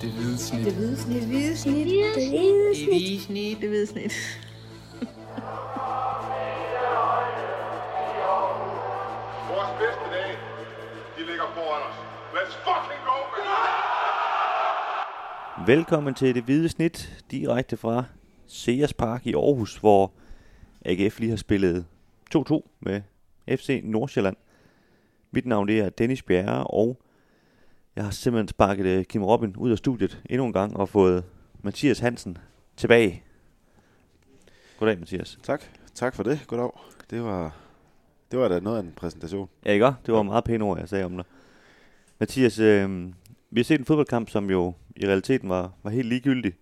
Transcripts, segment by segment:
Det hvide snit. Det hvide snit. Det hvide snit. Det hvide Det hvide snit. Det hvide snit. Vores bedste dage, de ligger foran os. Let's fucking go, man! Velkommen til det hvide snit, direkte fra Sears Park i Aarhus, hvor AGF lige har spillet 2-2 med FC Nordsjælland. Mit navn det er Dennis Bjerre, og jeg har simpelthen sparket øh, Kim Robin ud af studiet endnu en gang og fået Mathias Hansen tilbage. Goddag, Mathias. Tak. Tak for det. Goddag. Det var, det var da noget af en præsentation. Ja, ikke? Det var meget pæne ord, jeg sagde om dig. Mathias, øh, vi har set en fodboldkamp, som jo i realiteten var, var helt ligegyldig.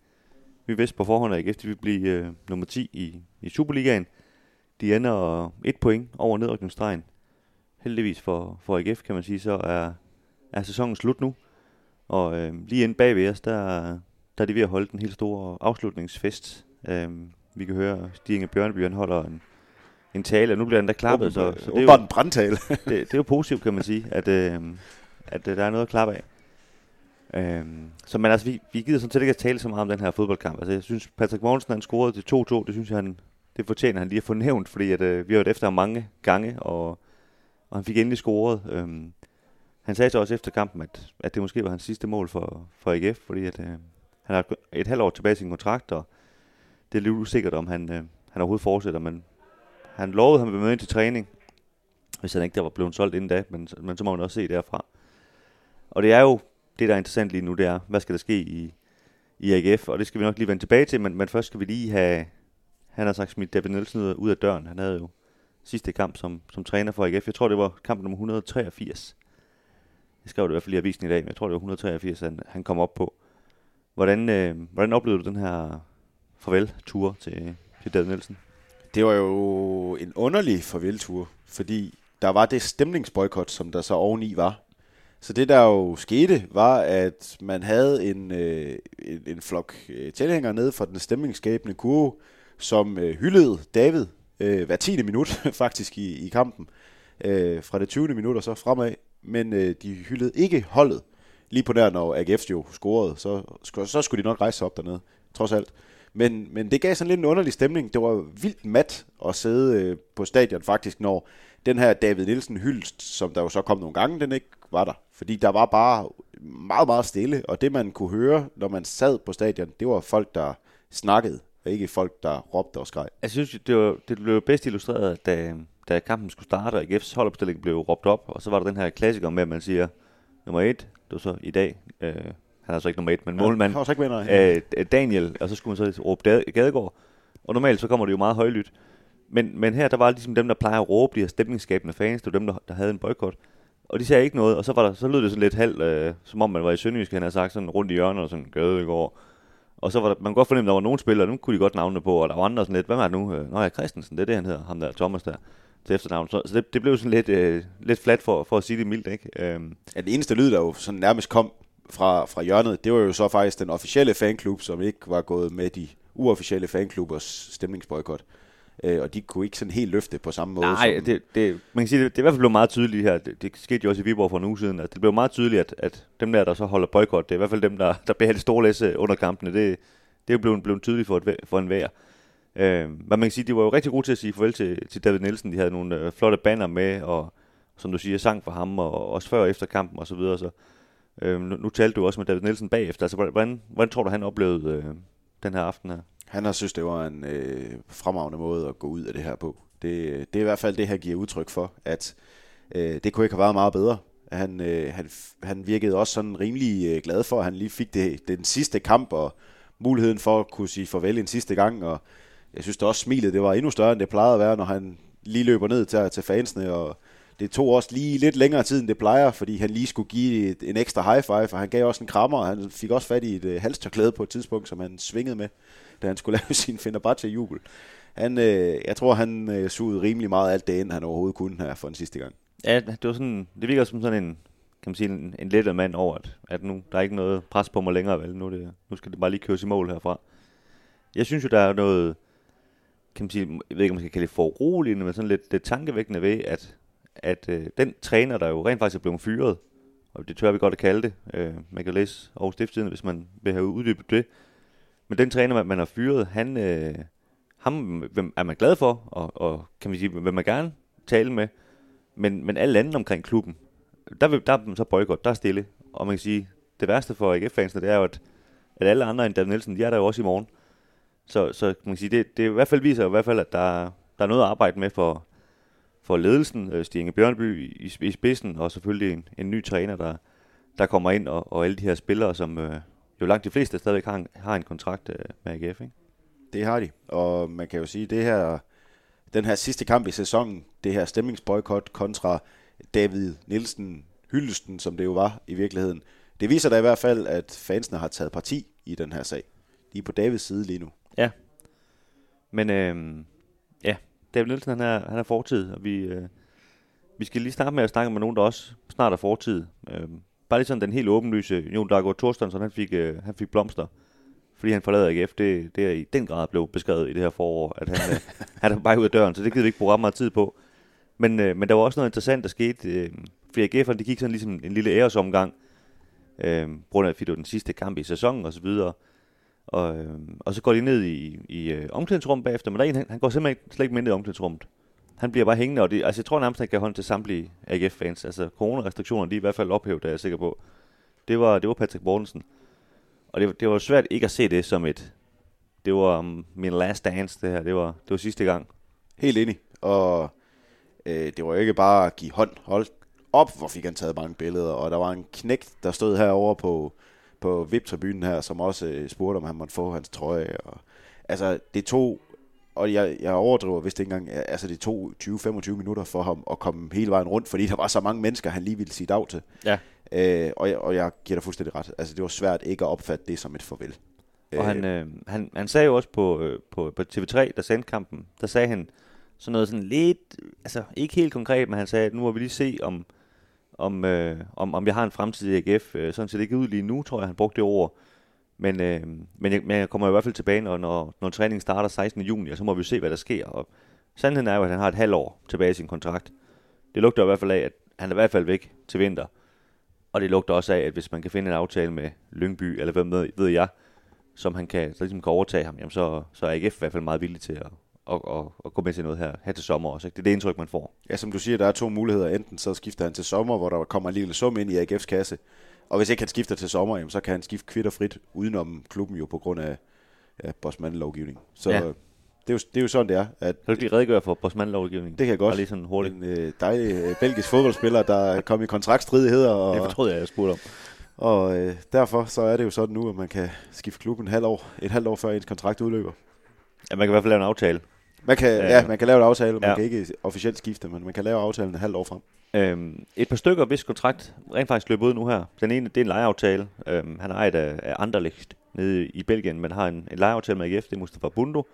Vi vidste på forhånd, at de ville blive øh, nummer 10 i, i Superligaen. De ender et point over nedrykningsstregen. Heldigvis for, for AGF, kan man sige, så er, er sæsonen slut nu. Og øh, lige inde bagved os, der, der er de ved at holde den helt store afslutningsfest. Øh, vi kan høre, Stig Inge Bjørneby, han holder en, en tale, og nu bliver den der klappet. Så, så det, er jo, en brandtale. det, det er jo positivt, kan man sige, at, øh, at der er noget at klappe af. Øh, så men altså, vi, vi gider sådan set ikke at tale så meget om den her fodboldkamp. Altså, jeg synes, Patrick Mogensen, han scorede til 2-2, det synes jeg, han, det fortjener han lige at få nævnt, fordi at, øh, vi har været efter ham mange gange, og, og han fik endelig scoret. Øh, han sagde så også efter kampen, at, at det måske var hans sidste mål for, for AGF, fordi at, øh, han har et halvt år tilbage i sin kontrakt, og det er lidt usikkert, om han, øh, han overhovedet fortsætter, men han lovede, at han ville møde ind til træning, hvis han ikke der var blevet solgt inden da, men, men så må man også se derfra. Og det er jo, det der er interessant lige nu, det er, hvad skal der ske i, i AGF, og det skal vi nok lige vende tilbage til, men, men først skal vi lige have, han har sagt smidt David Nielsen ud, af døren. Han havde jo sidste kamp som, som træner for AGF. Jeg tror, det var kamp nummer 183. Jeg skrev det i hvert fald i avisen i dag, men jeg tror, det var 183, han, han kom op på. Hvordan, øh, hvordan oplevede du den her farvel-tur til, til David Nielsen? Det var jo en underlig farveltur, fordi der var det stemningsboykot, som der så oveni var. Så det der jo skete, var, at man havde en, øh, en, en flok øh, tilhængere nede fra den stemningsskabende kurve, som øh, hyldede David øh, hver 10. minut faktisk i, i kampen, øh, fra det 20. minut og så fremad. Men øh, de hyldede ikke holdet. Lige på der, når AGF jo scorede, så, så skulle de nok rejse sig op dernede, trods alt. Men, men det gav sådan lidt en underlig stemning. Det var vildt mat at sidde øh, på stadion faktisk, når den her David Nielsen hyldst, som der jo så kom nogle gange, den ikke var der. Fordi der var bare meget, meget stille, og det man kunne høre, når man sad på stadion, det var folk, der snakkede, og ikke folk, der råbte og skreg. Jeg synes, det, var, det blev bedst illustreret, da, da kampen skulle starte, og AGF's holdopstilling blev råbt op, og så var der den her klassiker med, at man siger, nummer et, det var så i dag, øh, han er altså ikke nummer et, men målmand, var så ikke vinder. øh, Daniel, og så skulle man så råbe Gadegaard. Og normalt så kommer det jo meget højlydt. Men, men her, der var ligesom dem, der plejer at råbe, de her stemningsskabende fans, det var dem, der, der havde en boykot. Og de sagde ikke noget, og så, var der, så lød det sådan lidt halvt, øh, som om man var i Sønderjysk, han havde sagt sådan rundt i hjørnet og sådan, Gadegaard. Og så var der, man kunne godt fornemme, at der var nogle spillere, dem kunne de godt navne på, og der var andre sådan lidt, hvad var det nu? Øh, Nå ja, Christensen, det er det, han hedder, ham der, Thomas der, til efternavn. Så, så det, det, blev sådan lidt, øh, lidt flat for, for at sige det mildt, ikke? Øhm, Ja, den eneste lyd, der jo sådan nærmest kom fra, fra hjørnet, det var jo så faktisk den officielle fanklub, som ikke var gået med de uofficielle fanklubbers stemningsboykot. Øh, og de kunne ikke sådan helt løfte på samme måde. Nej, som, det, det, man kan sige, det, det er i hvert fald blevet meget tydeligt her. Det, det skete jo også i Viborg for en uge siden. At det blev meget tydeligt, at, at dem der, der så holder boykot, det er i hvert fald dem, der, der bærer det store læse under kampene. Det, det er jo blevet, blevet tydeligt for, et, for en vær. Øh, men man kan sige, de var jo rigtig gode til at sige farvel til, til David Nielsen. De havde nogle øh, flotte banner med, og som du siger, sang for ham, og også før og efter kampen og så videre. Så, øh, nu, nu talte du også med David Nielsen bagefter. Altså, hvordan, hvordan tror du, han oplevede øh, den her aften her? Han har synes, det var en øh, fremragende måde at gå ud af det her på. Det, det er i hvert fald det, han giver udtryk for, at øh, det kunne ikke have været meget bedre. Han, øh, han, han virkede også sådan rimelig øh, glad for, at han lige fik det, den sidste kamp og muligheden for at kunne sige farvel en sidste gang. Og jeg synes da også, smilet det var endnu større, end det plejede at være, når han lige løber ned til, til fansene. Og det tog også lige lidt længere tid, end det plejer, fordi han lige skulle give et, en ekstra high five, og han gav også en krammer, og han fik også fat i et øh, halstørklæde på et tidspunkt, som han svingede med, da han skulle lave sin Fenerbahce-jubel. Han, øh, jeg tror, han øh, sugede rimelig meget alt det ind, han overhovedet kunne her for den sidste gang. Ja, det var sådan, det virker som sådan en, kan man sige, en, en lettet mand over, at, at nu, der er ikke noget pres på mig længere, vel? Nu, det, nu skal det bare lige køres i mål herfra. Jeg synes jo, der er noget, kan man sige, jeg ved ikke, om man skal kalde det foruroligende, men sådan lidt, det tankevækkende ved, at, at øh, den træner, der jo rent faktisk er blevet fyret, og det tør vi godt at kalde det. Øh, man kan læse Aarhus stiftstiden, hvis man vil have uddybet det. Men den træner, man, man har fyret, han, øh, ham hvem er man glad for, og, og kan man sige, vil man gerne tale med. Men, men alle andre omkring klubben, der, vil, der er så boykot, der er stille. Og man kan sige, det værste for AGF-fansene, det er jo, at, at alle andre end Dan Nielsen, de er der jo også i morgen. Så, så kan man sige, det, det i hvert fald viser i hvert fald, at der, der er noget at arbejde med for, for ledelsen, øh, Stig Bjørnby i, i spidsen, og selvfølgelig en, en ny træner, der, der kommer ind, og, og alle de her spillere, som øh, jo langt de fleste stadigvæk har en, har en kontrakt øh, med AGF. Ikke? Det har de, og man kan jo sige, det her, den her sidste kamp i sæsonen, det her stemningsboykot kontra David Nielsen hyldesten, som det jo var i virkeligheden, det viser da i hvert fald, at fansene har taget parti i den her sag. De er på Davids side lige nu. Ja. Men øh, ja, David Nielsen han er, han er fortid, og vi, øh, vi skal lige starte med at snakke med nogen, der også snart er fortid. Øh, bare lige sådan den helt åbenlyse, jo, der er gået Thorstensson, han fik, øh, han fik blomster, fordi han forlader AGF. Det, det er i den grad blevet beskrevet i det her forår, at han, øh, han er bare ud af døren, så det gider vi ikke bruge ret meget tid på. Men, øh, men der var også noget interessant, der skete. Øh, fordi AGF'erne, de gik sådan ligesom en lille æresomgang, øh, grund af, fordi det var den sidste kamp i sæsonen og så videre. Og, øh, og så går de ned i, i øh, omklædningsrummet bagefter, men der er en, han, han går simpelthen slet ikke med ned i omklædningsrummet. Han bliver bare hængende, og det, altså jeg tror nærmest, han kan holde til samtlige AGF-fans. Altså coronarestriktionerne, de er i hvert fald ophævet, er jeg sikker på. Det var, det var Patrick Mortensen. Og det, det var svært ikke at se det som et, det var um, min last dance, det her. Det var, det var sidste gang. Helt enig. Og øh, det var ikke bare at give hånd. Hold op, hvor fik han taget mange billeder. Og der var en knæk, der stod herovre på, på VIP-tribunen her, som også øh, spurgte, om han måtte få hans trøje. Og, altså, det tog, og jeg, jeg overdriver vist ikke engang, altså det tog 20-25 minutter for ham at komme hele vejen rundt, fordi der var så mange mennesker, han lige ville sige dag til. Ja. Øh, og, jeg, og jeg giver dig fuldstændig ret. Altså, det var svært ikke at opfatte det som et farvel. Og han, øh, han, han sagde jo også på, øh, på, på TV3, der sendte kampen, der sagde han sådan noget sådan lidt, altså ikke helt konkret, men han sagde, at nu må vi lige se, om, om, øh, om, om jeg har en fremtid i AGF. Øh, sådan ser det ikke ud lige nu, tror jeg, han brugte det ord. Men, øh, men, jeg, men jeg kommer i hvert fald tilbage, når, når, når træningen starter 16. juni, og så må vi se, hvad der sker. Og sandheden er jo, at han har et halvt år tilbage i sin kontrakt. Det lugter i hvert fald af, at han er i hvert fald væk til vinter. Og det lugter også af, at hvis man kan finde en aftale med Lyngby, eller hvad ved, ved jeg, som han kan, så ligesom kan overtage ham, jamen så, så er AGF i hvert fald meget villig til at, at, at, at gå med til noget her, her til sommer også. Ikke? Det er det indtryk, man får. Ja, som du siger, der er to muligheder. Enten så skifter han til sommer, hvor der kommer en lille sum ind i AGF's kasse, og hvis ikke han skifter til sommer, jamen, så kan han skifte kvitterfrit udenom klubben jo på grund af ja, Bosman-lovgivning. Så ja. det, er jo, det er jo sådan, det er. At kan du lige redegøre for Bosman-lovgivningen? Det kan jeg godt. lige sådan hurtigt. En øh, dejlig øh, belgisk fodboldspiller, der kom i kontraktstridigheder. Og, det fortrød jeg, jeg spurgte om. Og øh, derfor så er det jo sådan nu, at man kan skifte klubben et halvt år, et halvt år før ens kontrakt udløber. Ja, man kan i hvert fald lave en aftale. Man kan, ja, ja man kan lave en aftale, man ja. kan ikke officielt skifte, men man kan lave aftalen et halvt år frem. Øhm, et par stykker, hvis kontrakt rent faktisk løber ud nu her. Den ene, det er en lejeaftale. Øhm, han er ejet af, af Anderlecht nede i Belgien, men har en, en lejeaftale med AGF, det er Mustafa Bundo.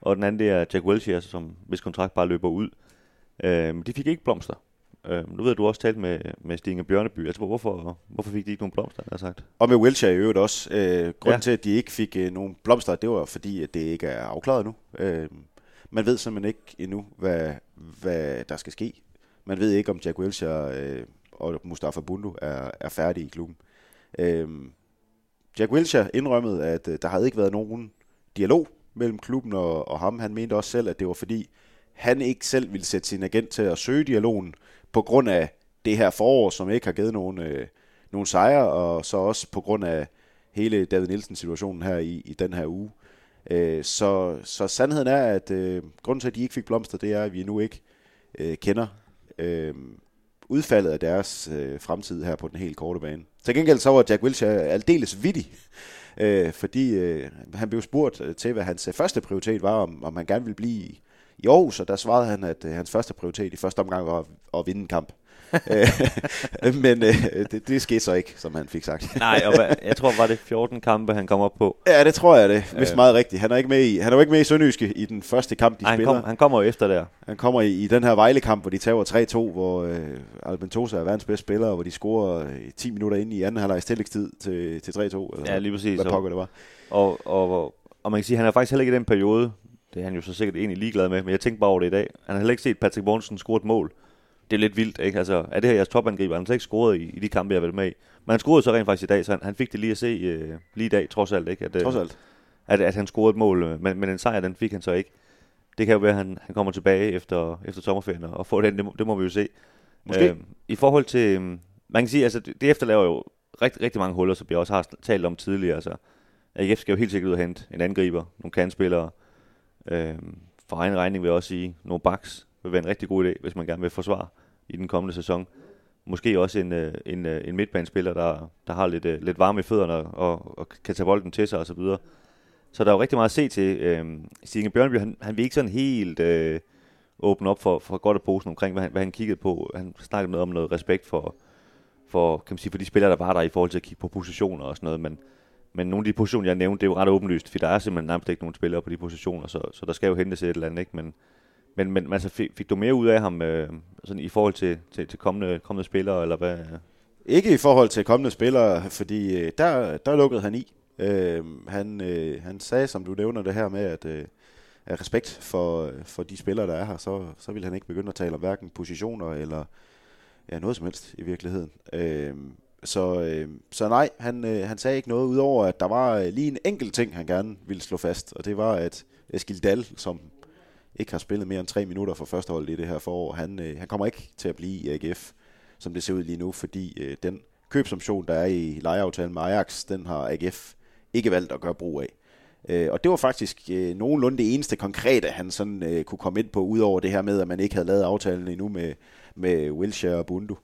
Og den anden, det er Jack Wilshere, som hvis kontrakt bare løber ud. Øhm, de fik ikke blomster. Øhm, nu ved du også talt med, med Stinge Bjørneby. Altså, hvorfor, hvorfor fik de ikke nogen blomster, har sagt? Og med Wilshere i øvrigt også. Øh, grunden ja. til, at de ikke fik øh, nogen blomster, det var fordi, at det ikke er afklaret nu. Øh, man ved simpelthen ikke endnu, hvad, hvad der skal ske. Man ved ikke, om Jack Wilshere øh, og Mustafa Bundu er, er færdige i klubben. Øh, Jack Wilshere indrømmede, at øh, der havde ikke været nogen dialog mellem klubben og, og ham. Han mente også selv, at det var fordi, han ikke selv ville sætte sin agent til at søge dialogen på grund af det her forår, som ikke har givet nogen, øh, nogen sejre, og så også på grund af hele David Nielsen-situationen her i, i den her uge. Øh, så, så sandheden er, at øh, grunden til, at de ikke fik blomster, det er, at vi nu ikke øh, kender øh, udfaldet af deres øh, fremtid her på den helt korte bane. Til gengæld så var Jack Wilshere aldeles vittig, øh, fordi øh, han blev spurgt øh, til, hvad hans øh, første prioritet var, om, om han gerne ville blive i, i Aarhus, og der svarede han, at øh, hans første prioritet i første omgang var at, at vinde en kamp. Øh, men øh, det, det skete så ikke, som han fik sagt. Nej, og hvad, jeg tror, var det 14 kampe, han kom op på. Ja, det tror jeg det. Hvis øh. meget rigtigt. Han er ikke med i, han er jo ikke med i Sønderjyske i den første kamp, de Nej, spiller. Han, kom, han kommer jo efter der. Han kommer i, i den her Vejle-kamp, hvor de tager 3-2, hvor øh, Albentosa er verdens bedste spiller, og hvor de scorer 10 minutter ind i anden halvleg tillægstid til, til 3-2. Eller ja, lige præcis. Hvad pokker det var. Og, og, og man kan sige, at han er faktisk heller ikke i den periode, det er han jo så sikkert egentlig ligeglad med, men jeg tænkte bare over det i dag. Han har heller ikke set Patrick Mortensen score et mål det er lidt vildt, ikke? Altså, er det her jeres topangriber? Han har ikke scoret i, i de kampe, jeg har været med i. Men han scorede så rent faktisk i dag, så han, han fik det lige at se øh, lige i dag, trods alt, ikke? At, øh, Trods alt. At, at han scorede et mål, øh, men, men en sejr, den fik han så ikke. Det kan jo være, at han, han kommer tilbage efter, efter sommerferien og får den, det, må- det må vi jo se. Måske. Øh, I forhold til, øh, man kan sige, altså det, det efterlaver jo rigtig, rigtig mange huller, som vi også har talt om tidligere. Altså, AGF skal jo helt sikkert ud og hente en angriber, nogle kandspillere. Øh, for egen regning vil jeg også sige, nogle backs vil være en rigtig god idé, hvis man gerne vil forsvare i den kommende sæson. Måske også en, øh, en, øh, en midtbanespiller, der, der har lidt, øh, lidt varme i fødderne og, og kan tage bolden til sig osv. Så, så der er jo rigtig meget at se til. Øh, Stine Bjørnby, han, han vil ikke sådan helt øh, åbne op for, for godt og posen omkring, hvad han, hvad han kiggede på. Han snakkede noget om noget respekt for, for, kan man sige, for de spillere, der var der i forhold til at kigge på positioner og sådan noget. Men, men nogle af de positioner, jeg nævnte, det er jo ret åbenlyst, for der er simpelthen nærmest ikke nogen spillere på de positioner, så, så der skal jo hentes et eller andet, ikke? Men, men, men altså, fik, fik du mere ud af ham øh, sådan i forhold til, til, til kommende, kommende spillere, eller hvad? Ikke i forhold til kommende spillere, fordi øh, der, der lukkede han i. Øh, han, øh, han sagde, som du nævner det her med, at øh, af respekt for, for de spillere, der er her, så, så vil han ikke begynde at tale om hverken positioner eller ja, noget som helst i virkeligheden. Øh, så, øh, så nej, han, øh, han sagde ikke noget, udover at der var øh, lige en enkelt ting, han gerne ville slå fast, og det var, at Eskil Dahl, som ikke har spillet mere end tre minutter for første hold i det her forår, han, øh, han kommer ikke til at blive i AGF, som det ser ud lige nu, fordi øh, den købsoption, der er i lejeaftalen med Ajax, den har AGF ikke valgt at gøre brug af. Øh, og det var faktisk øh, nogenlunde det eneste konkrete, han sådan øh, kunne komme ind på, udover det her med, at man ikke havde lavet aftalen endnu med, med Wilshere og Bundu.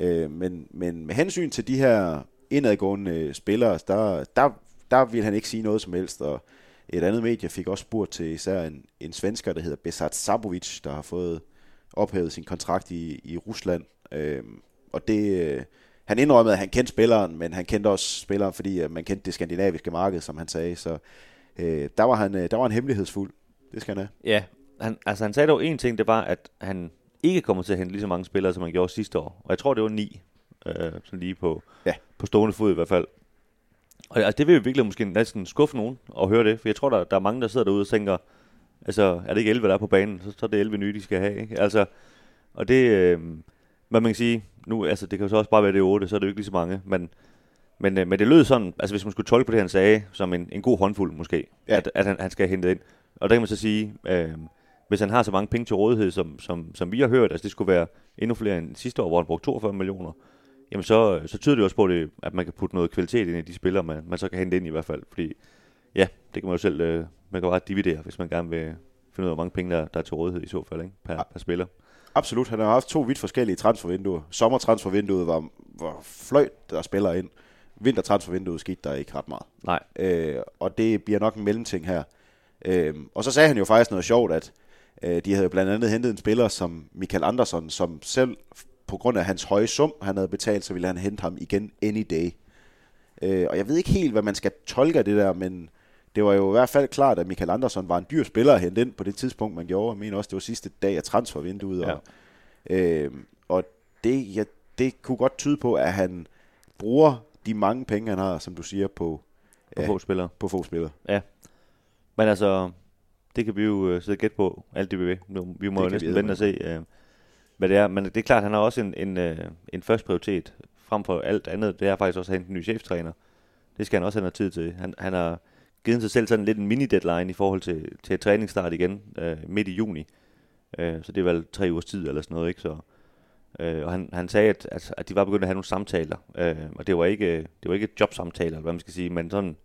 Øh, men, men med hensyn til de her indadgående øh, spillere, der, der, der ville han ikke sige noget som helst, og et andet medie fik også spurgt til især en, en svensker, der hedder Besat Sabovic, der har fået ophævet sin kontrakt i, i Rusland. Øh, og det, øh, han indrømmede, at han kendte spilleren, men han kendte også spilleren, fordi øh, man kendte det skandinaviske marked, som han sagde. Så øh, der, var han, øh, der var han hemmelighedsfuld. Det skal han have. Ja, han, altså han sagde dog en ting, det var, at han ikke kommer til at hente lige så mange spillere, som han gjorde sidste år. Og jeg tror, det var ni, øh, sådan lige på, Ja. på stående fod i hvert fald. Og altså, det vil jo virkelig måske næsten skuffe nogen at høre det, for jeg tror, der, der er mange, der sidder derude og tænker, altså, er det ikke 11, der er på banen, så, så er det 11 nye, de skal have, ikke? Altså, og det, øh, hvad man kan sige, nu, altså, det kan jo så også bare være det 8, så er det jo ikke lige så mange, men, men, øh, men det lød sådan, altså hvis man skulle tolke på det, han sagde, som en, en god håndfuld måske, Ja. at, at han, han skal hente ind. Og der kan man så sige, øh, hvis han har så mange penge til rådighed, som, som, som vi har hørt, altså det skulle være endnu flere end sidste år, hvor han brugte 42 millioner, jamen så, så tyder det også på, det, at man kan putte noget kvalitet ind i de spillere, man, man så kan hente ind i hvert fald. Fordi ja, det kan man jo selv, øh, man kan bare dividere, hvis man gerne vil finde ud af, hvor mange penge, der, der er til rådighed i så fald, ikke? Per, per spiller. Absolut. Han har haft to vidt forskellige transfervinduer. Sommertransfervinduet var, var fløjt, der spiller ind. Vintertransfervinduet skete der ikke ret meget. Nej, Øh, og det bliver nok en mellemting her. Øh, og så sagde han jo faktisk noget sjovt, at øh, de havde jo blandt andet hentet en spiller som Michael Andersson, som selv på grund af hans høje sum, han havde betalt, så ville han hente ham igen any day. Øh, og jeg ved ikke helt, hvad man skal tolke af det der, men det var jo i hvert fald klart, at Michael Andersson var en dyr spiller at hente ind på det tidspunkt, man gjorde. Jeg mener også, det var sidste dag af transfervinduet. Og, øh, og det, ja, det kunne godt tyde på, at han bruger de mange penge, han har, som du siger, på, på Ja. få spillere. på få spillere. Men altså, det kan vi jo øh, sidde og gætte på, alt det vi vil. Vi må Det jo næsten vente og se, hvad det er. Men det er klart, han har også en, en, øh, en første prioritet frem for alt andet. Det er faktisk også at hente en ny cheftræner. Det skal han også have noget tid til. Han, han har givet sig selv sådan lidt en mini-deadline i forhold til, til et træningsstart igen øh, midt i juni. Øh, så det er vel tre ugers tid eller sådan noget, ikke? Så, øh, og han, han sagde, at, at, at de var begyndt at have nogle samtaler. Øh, og det var ikke, det var ikke jobsamtaler, eller hvad man skal sige, men sådan,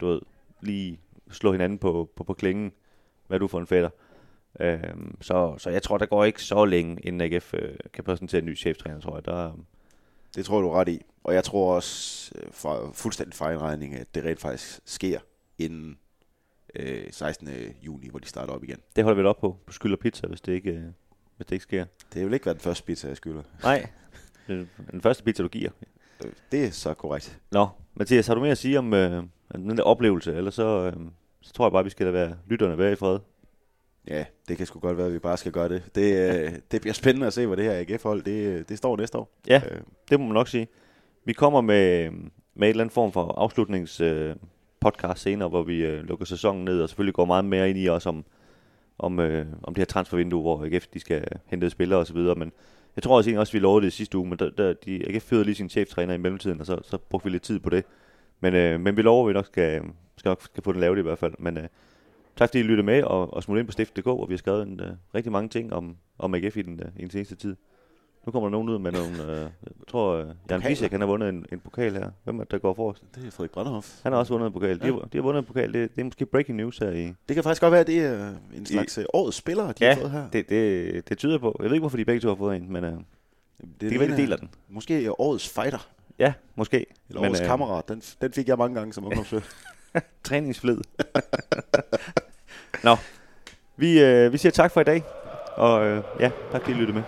du ved, lige slå hinanden på, på, på klingen. Hvad er du for en fætter? Øhm, så, så jeg tror, der går ikke så længe, inden AGF øh, kan præsentere en ny cheftræner, tror jeg. Der, Det tror jeg, du er ret i. Og jeg tror også, øh, for fuldstændig fejlregning, at det rent faktisk sker inden øh, 16. juni, hvor de starter op igen. det holder vi op på, på skyld og pizza, hvis det ikke, øh, hvis det ikke sker. Det vil ikke være den første pizza, jeg skylder. Nej, den første pizza, du giver. Øh, Det er så korrekt. Nå, Mathias, har du mere at sige om øh, den der oplevelse, eller så, øh, så tror jeg bare, vi skal da være lytterne være i fred. Ja, det kan sgu godt være, at vi bare skal gøre det. Det, øh, det bliver spændende at se, hvor det her AGF-hold, det, det står næste år. Ja, Øh, det må man nok sige. Vi kommer med, med et eller andet form for afslutnings øh, podcast senere, hvor vi øh, lukker sæsonen ned, og selvfølgelig går meget mere ind i os om, om, øh, om det her transfervindue, hvor AGF de skal hente spillere osv., men jeg tror også egentlig også, vi lovede det sidste uge, men der, der, de, AGF fyrede lige sin cheftræner i mellemtiden, og så, så brugte vi lidt tid på det. Men, øh, men vi lover, at vi nok skal, skal, nok skal få det lavet i hvert fald. Men øh, tak fordi I lyttede med og, og smutte ind på stift.dk, hvor vi har skrevet en, øh, rigtig mange ting om, om AGF i den, øh, i den seneste tid. Nu kommer der nogen ud med nogle, øh, jeg tror, øh, Jan. Bisek, han har vundet en, en pokal her. Hvem er det, der går forrest? Det er Frederik Brandenhoff. Han har også vundet en pokal. De, Ja. har, de har vundet en pokal. Det, det er måske breaking news her i... Det kan faktisk godt være, at det er en slags I... årets spiller, de Ja, har fået her. Det, det, det tyder på. Jeg ved ikke, hvorfor de begge to har fået en, men øh, det, det kan være, de deler den. Måske årets fighter, Ja, måske. eller årets øh, kammerat. Den, den fik jeg mange gange som ungdomsspiller. Træningsflid. Nå, vi, øh, vi siger tak for i dag. Og øh, ja, tak fordi I lyttede med.